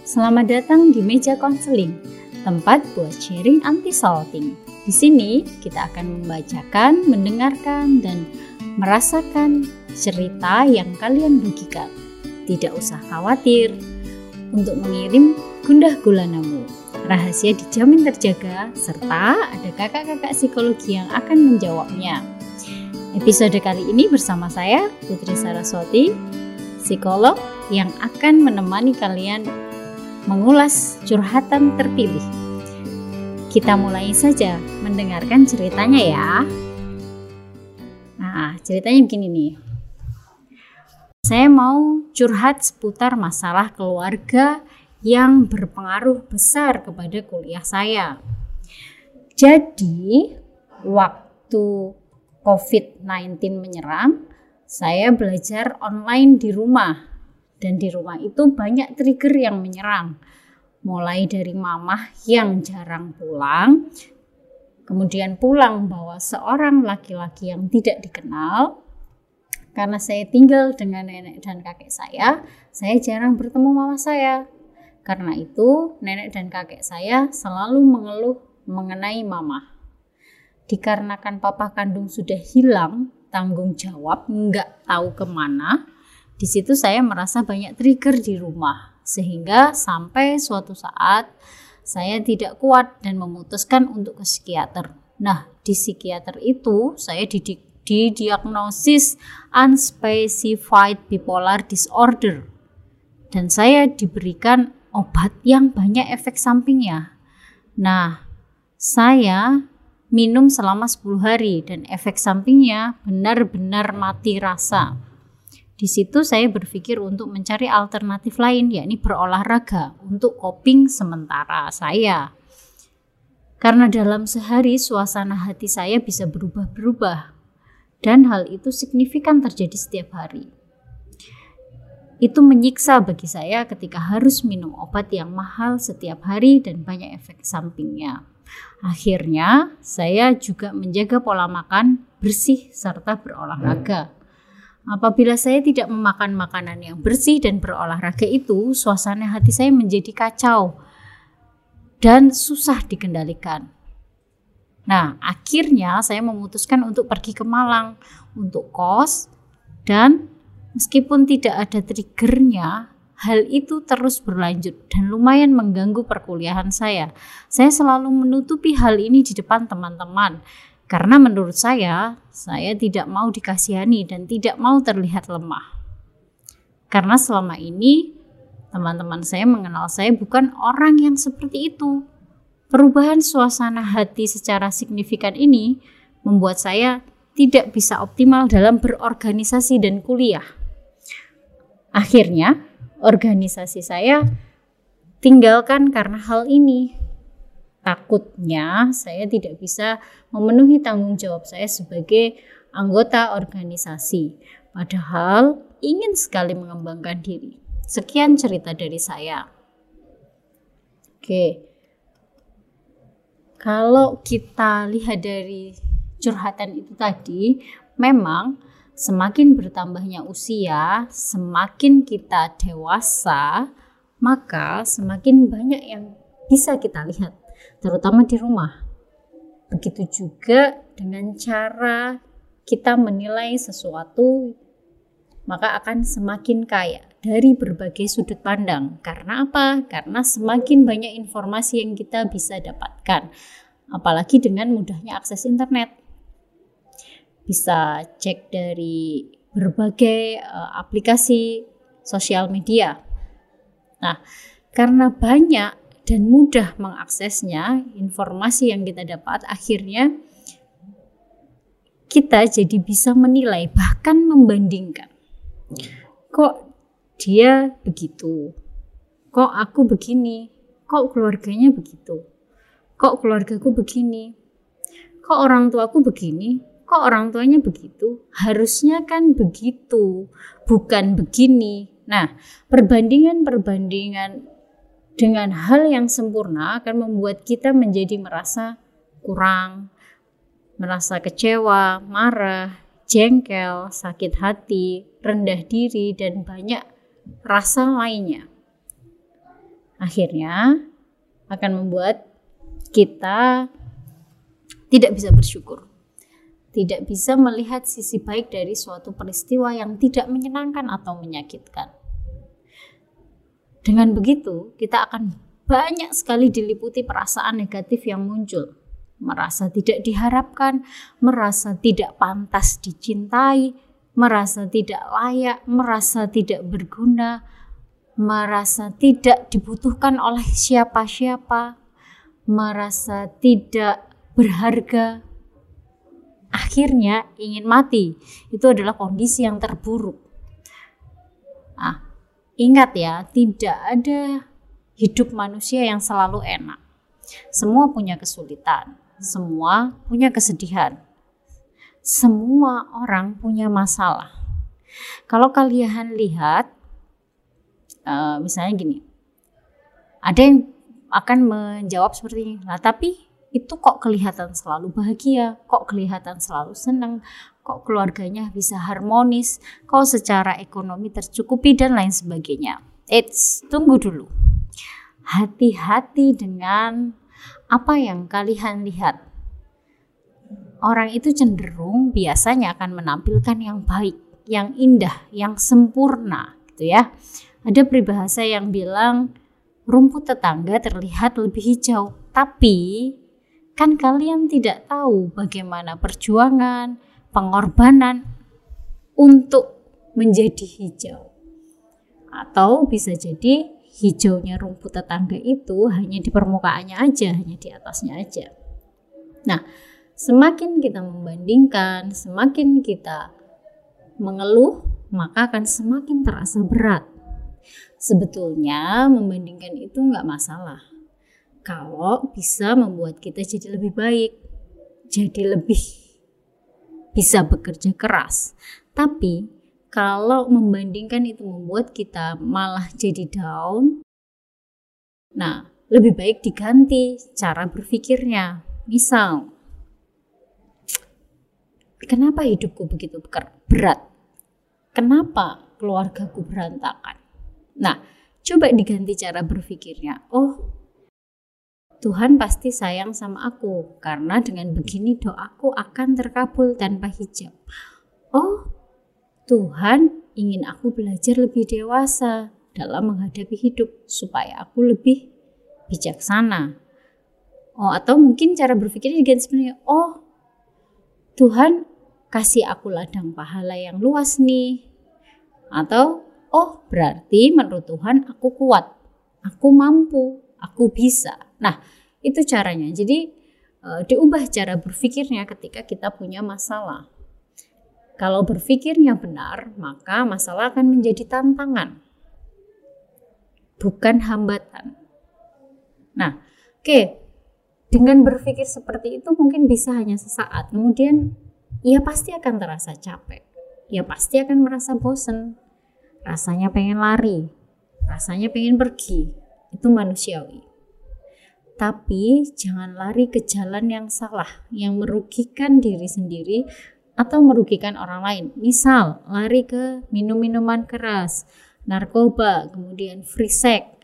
Selamat datang di meja konseling, tempat buat sharing anti salting. Di sini kita akan membacakan, mendengarkan, dan merasakan cerita yang kalian bagikan. Tidak usah khawatir untuk mengirim gundah gulanamu. Rahasia dijamin terjaga, serta ada kakak-kakak psikologi yang akan menjawabnya. Episode kali ini bersama saya, Putri Saraswati, psikolog yang akan menemani kalian mengulas curhatan terpilih. Kita mulai saja mendengarkan ceritanya ya. Nah, ceritanya begini nih. Saya mau curhat seputar masalah keluarga yang berpengaruh besar kepada kuliah saya. Jadi, waktu COVID-19 menyerang, saya belajar online di rumah. Dan di rumah itu banyak trigger yang menyerang. Mulai dari mamah yang jarang pulang, kemudian pulang bawa seorang laki-laki yang tidak dikenal. Karena saya tinggal dengan nenek dan kakek saya, saya jarang bertemu mama saya. Karena itu, nenek dan kakek saya selalu mengeluh mengenai mama. Dikarenakan papa kandung sudah hilang, tanggung jawab, nggak tahu ke mana, di situ saya merasa banyak trigger di rumah, sehingga sampai suatu saat saya tidak kuat dan memutuskan untuk ke psikiater. Nah, di psikiater itu saya didik didiagnosis unspecified bipolar disorder dan saya diberikan obat yang banyak efek sampingnya. Nah, saya minum selama 10 hari dan efek sampingnya benar-benar mati rasa. Di situ saya berpikir untuk mencari alternatif lain, yakni berolahraga untuk coping sementara saya. Karena dalam sehari suasana hati saya bisa berubah-berubah, dan hal itu signifikan terjadi setiap hari. Itu menyiksa bagi saya ketika harus minum obat yang mahal setiap hari dan banyak efek sampingnya. Akhirnya, saya juga menjaga pola makan bersih serta berolahraga. Apabila saya tidak memakan makanan yang bersih dan berolahraga itu, suasana hati saya menjadi kacau dan susah dikendalikan. Nah, akhirnya saya memutuskan untuk pergi ke Malang untuk kos dan meskipun tidak ada triggernya, hal itu terus berlanjut dan lumayan mengganggu perkuliahan saya. Saya selalu menutupi hal ini di depan teman-teman karena menurut saya, saya tidak mau dikasihani dan tidak mau terlihat lemah. Karena selama ini teman-teman saya mengenal saya bukan orang yang seperti itu. Perubahan suasana hati secara signifikan ini membuat saya tidak bisa optimal dalam berorganisasi dan kuliah. Akhirnya, organisasi saya tinggalkan karena hal ini takutnya saya tidak bisa memenuhi tanggung jawab saya sebagai anggota organisasi. Padahal ingin sekali mengembangkan diri. Sekian cerita dari saya. Oke. Kalau kita lihat dari curhatan itu tadi, memang semakin bertambahnya usia, semakin kita dewasa, maka semakin banyak yang bisa kita lihat terutama di rumah. Begitu juga dengan cara kita menilai sesuatu, maka akan semakin kaya dari berbagai sudut pandang. Karena apa? Karena semakin banyak informasi yang kita bisa dapatkan, apalagi dengan mudahnya akses internet. Bisa cek dari berbagai uh, aplikasi sosial media. Nah, karena banyak dan mudah mengaksesnya, informasi yang kita dapat akhirnya kita jadi bisa menilai bahkan membandingkan. Kok dia begitu? Kok aku begini? Kok keluarganya begitu? Kok keluargaku begini? Kok orang tuaku begini? Kok orang tuanya begitu? Harusnya kan begitu, bukan begini. Nah, perbandingan-perbandingan dengan hal yang sempurna akan membuat kita menjadi merasa kurang, merasa kecewa, marah, jengkel, sakit hati, rendah diri, dan banyak rasa lainnya. akhirnya akan membuat kita tidak bisa bersyukur tidak bisa melihat sisi baik dari suatu peristiwa yang tidak menyenangkan atau menyakitkan. Dengan begitu, kita akan banyak sekali diliputi perasaan negatif yang muncul. Merasa tidak diharapkan, merasa tidak pantas dicintai, merasa tidak layak, merasa tidak berguna, merasa tidak dibutuhkan oleh siapa-siapa, merasa tidak berharga, akhirnya ingin mati. Itu adalah kondisi yang terburuk. Ingat ya, tidak ada hidup manusia yang selalu enak. Semua punya kesulitan, semua punya kesedihan. Semua orang punya masalah. Kalau kalian lihat, uh, misalnya gini, ada yang akan menjawab seperti ini, lah tapi itu kok kelihatan selalu bahagia, kok kelihatan selalu senang, kok keluarganya bisa harmonis, kok secara ekonomi tercukupi dan lain sebagainya. Eits, tunggu dulu. Hati-hati dengan apa yang kalian lihat. Orang itu cenderung biasanya akan menampilkan yang baik, yang indah, yang sempurna, gitu ya. Ada peribahasa yang bilang rumput tetangga terlihat lebih hijau, tapi Kan kalian tidak tahu bagaimana perjuangan, pengorbanan untuk menjadi hijau. Atau bisa jadi hijaunya rumput tetangga itu hanya di permukaannya aja, hanya di atasnya aja. Nah, semakin kita membandingkan, semakin kita mengeluh, maka akan semakin terasa berat. Sebetulnya membandingkan itu nggak masalah kalau bisa membuat kita jadi lebih baik, jadi lebih bisa bekerja keras. Tapi kalau membandingkan itu membuat kita malah jadi down, nah lebih baik diganti cara berpikirnya. Misal, kenapa hidupku begitu berat? Kenapa keluargaku berantakan? Nah, coba diganti cara berpikirnya. Oh, Tuhan pasti sayang sama aku karena dengan begini doaku akan terkabul tanpa hijab. Oh, Tuhan ingin aku belajar lebih dewasa dalam menghadapi hidup supaya aku lebih bijaksana. Oh, atau mungkin cara berpikirnya diganti sebenarnya, oh, Tuhan kasih aku ladang pahala yang luas nih. Atau, oh, berarti menurut Tuhan aku kuat, aku mampu, aku bisa. Nah, itu caranya. Jadi uh, diubah cara berpikirnya ketika kita punya masalah. Kalau berpikirnya benar, maka masalah akan menjadi tantangan, bukan hambatan. Nah, oke, okay. dengan berpikir seperti itu mungkin bisa hanya sesaat, kemudian ia pasti akan terasa capek, ia pasti akan merasa bosan, rasanya pengen lari, rasanya pengen pergi, itu manusiawi. Tapi jangan lari ke jalan yang salah, yang merugikan diri sendiri atau merugikan orang lain. Misal, lari ke minum-minuman keras, narkoba, kemudian free sex,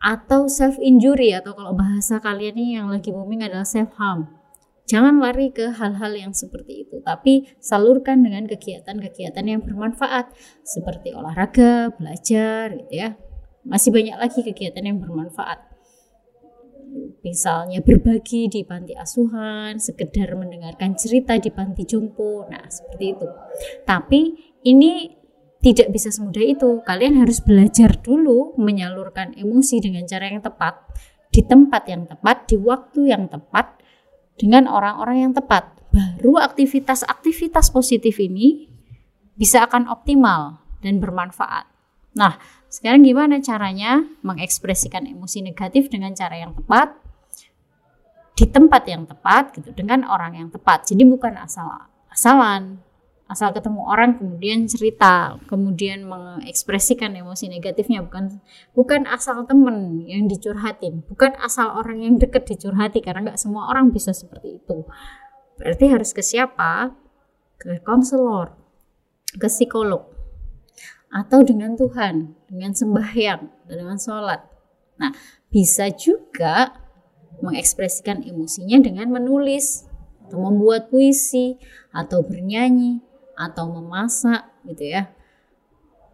atau self injury atau kalau bahasa kalian ini yang lagi booming adalah self harm. Jangan lari ke hal-hal yang seperti itu, tapi salurkan dengan kegiatan-kegiatan yang bermanfaat seperti olahraga, belajar gitu ya. Masih banyak lagi kegiatan yang bermanfaat misalnya berbagi di panti asuhan, sekedar mendengarkan cerita di panti jompo. Nah, seperti itu. Tapi ini tidak bisa semudah itu. Kalian harus belajar dulu menyalurkan emosi dengan cara yang tepat, di tempat yang tepat, di waktu yang tepat, dengan orang-orang yang tepat. Baru aktivitas-aktivitas positif ini bisa akan optimal dan bermanfaat. Nah, sekarang gimana caranya mengekspresikan emosi negatif dengan cara yang tepat? Di tempat yang tepat gitu dengan orang yang tepat. Jadi bukan asal asalan. Asal ketemu orang kemudian cerita kemudian mengekspresikan emosi negatifnya. Bukan bukan asal temen yang dicurhatin. Bukan asal orang yang deket dicurhati karena nggak semua orang bisa seperti itu. Berarti harus ke siapa? Ke konselor ke psikolog atau dengan Tuhan, dengan sembahyang, dengan sholat. Nah, bisa juga mengekspresikan emosinya dengan menulis atau membuat puisi atau bernyanyi atau memasak gitu ya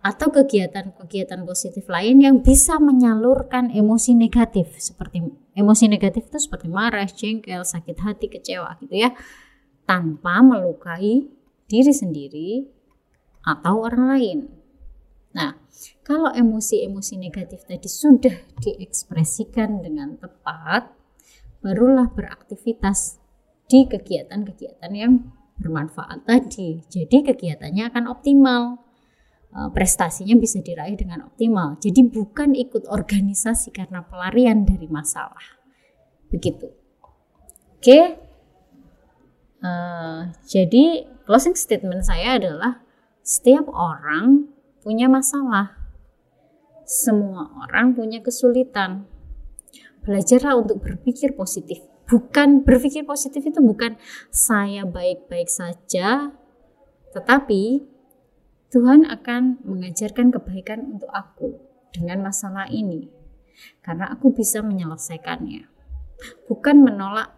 atau kegiatan-kegiatan positif lain yang bisa menyalurkan emosi negatif seperti emosi negatif itu seperti marah, jengkel, sakit hati, kecewa gitu ya tanpa melukai diri sendiri atau orang lain. Nah, kalau emosi-emosi negatif tadi sudah diekspresikan dengan tepat, barulah beraktivitas di kegiatan-kegiatan yang bermanfaat tadi. Jadi kegiatannya akan optimal. Eh, prestasinya bisa diraih dengan optimal. Jadi bukan ikut organisasi karena pelarian dari masalah. Begitu. Oke. Uh, jadi closing statement saya adalah setiap orang punya masalah. Semua orang punya kesulitan. Belajarlah untuk berpikir positif. Bukan berpikir positif itu bukan saya baik-baik saja, tetapi Tuhan akan mengajarkan kebaikan untuk aku dengan masalah ini, karena aku bisa menyelesaikannya. Bukan menolak,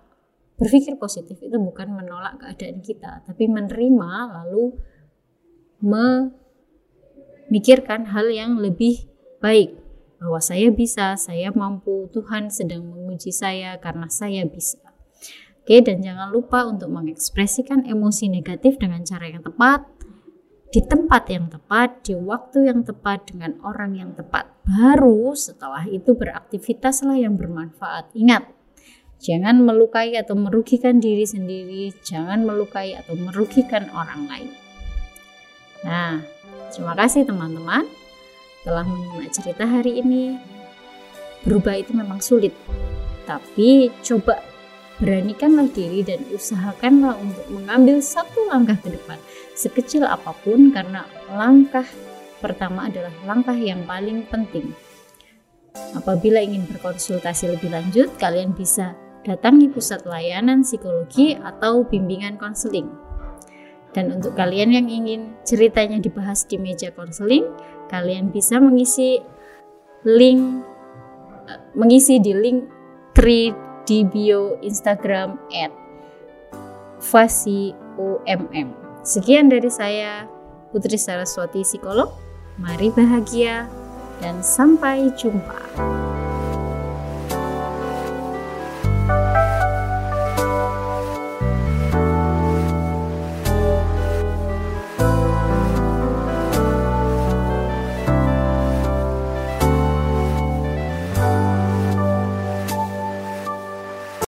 berpikir positif itu bukan menolak keadaan kita, tapi menerima lalu memikirkan hal yang lebih baik bahwa saya bisa, saya mampu, Tuhan sedang menguji saya karena saya bisa. Oke, dan jangan lupa untuk mengekspresikan emosi negatif dengan cara yang tepat, di tempat yang tepat, di waktu yang tepat, dengan orang yang tepat. Baru setelah itu beraktivitaslah yang bermanfaat. Ingat, jangan melukai atau merugikan diri sendiri, jangan melukai atau merugikan orang lain. Nah, terima kasih teman-teman telah menyimak cerita hari ini. Berubah itu memang sulit, tapi coba beranikanlah diri dan usahakanlah untuk mengambil satu langkah ke depan sekecil apa pun karena langkah pertama adalah langkah yang paling penting. Apabila ingin berkonsultasi lebih lanjut, kalian bisa datangi pusat layanan psikologi atau bimbingan konseling. Dan untuk kalian yang ingin ceritanya dibahas di meja konseling, kalian bisa mengisi link mengisi di link 3 di bio Instagram at UMM. Sekian dari saya, Putri Saraswati Psikolog. Mari bahagia dan sampai jumpa.